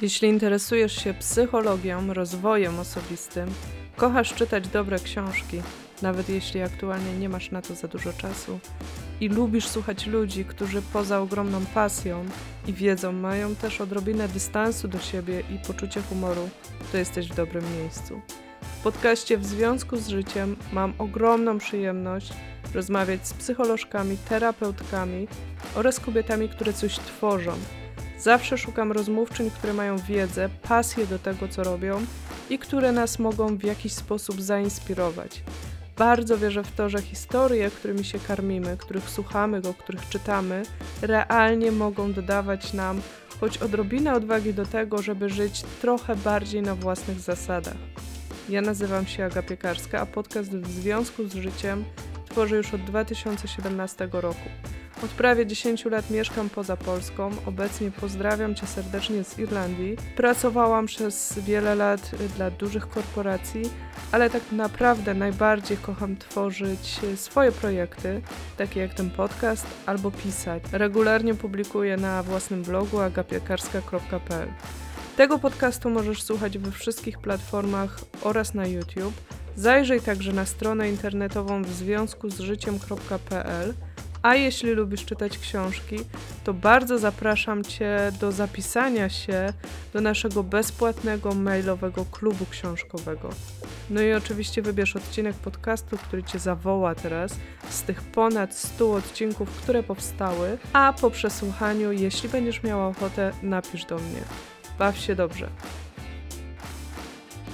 Jeśli interesujesz się psychologią, rozwojem osobistym, kochasz czytać dobre książki, nawet jeśli aktualnie nie masz na to za dużo czasu, i lubisz słuchać ludzi, którzy poza ogromną pasją i wiedzą mają też odrobinę dystansu do siebie i poczucie humoru, to jesteś w dobrym miejscu. W podcaście W Związku z Życiem mam ogromną przyjemność rozmawiać z psycholożkami, terapeutkami oraz kobietami, które coś tworzą. Zawsze szukam rozmówczyń, które mają wiedzę, pasję do tego, co robią i które nas mogą w jakiś sposób zainspirować. Bardzo wierzę w to, że historie, którymi się karmimy, których słuchamy, o których czytamy, realnie mogą dodawać nam choć odrobinę odwagi do tego, żeby żyć trochę bardziej na własnych zasadach. Ja nazywam się Aga Piekarska, a podcast w związku z życiem tworzę już od 2017 roku. Od prawie 10 lat mieszkam poza Polską. Obecnie pozdrawiam Cię serdecznie z Irlandii. Pracowałam przez wiele lat dla dużych korporacji, ale tak naprawdę najbardziej kocham tworzyć swoje projekty, takie jak ten podcast, albo pisać. Regularnie publikuję na własnym blogu agapiekarska.pl. Tego podcastu możesz słuchać we wszystkich platformach oraz na YouTube. Zajrzyj także na stronę internetową w związku z życiem.pl. A jeśli lubisz czytać książki, to bardzo zapraszam Cię do zapisania się do naszego bezpłatnego mailowego klubu książkowego. No i oczywiście wybierz odcinek podcastu, który Cię zawoła teraz z tych ponad 100 odcinków, które powstały, a po przesłuchaniu, jeśli będziesz miała ochotę, napisz do mnie. Baw się dobrze.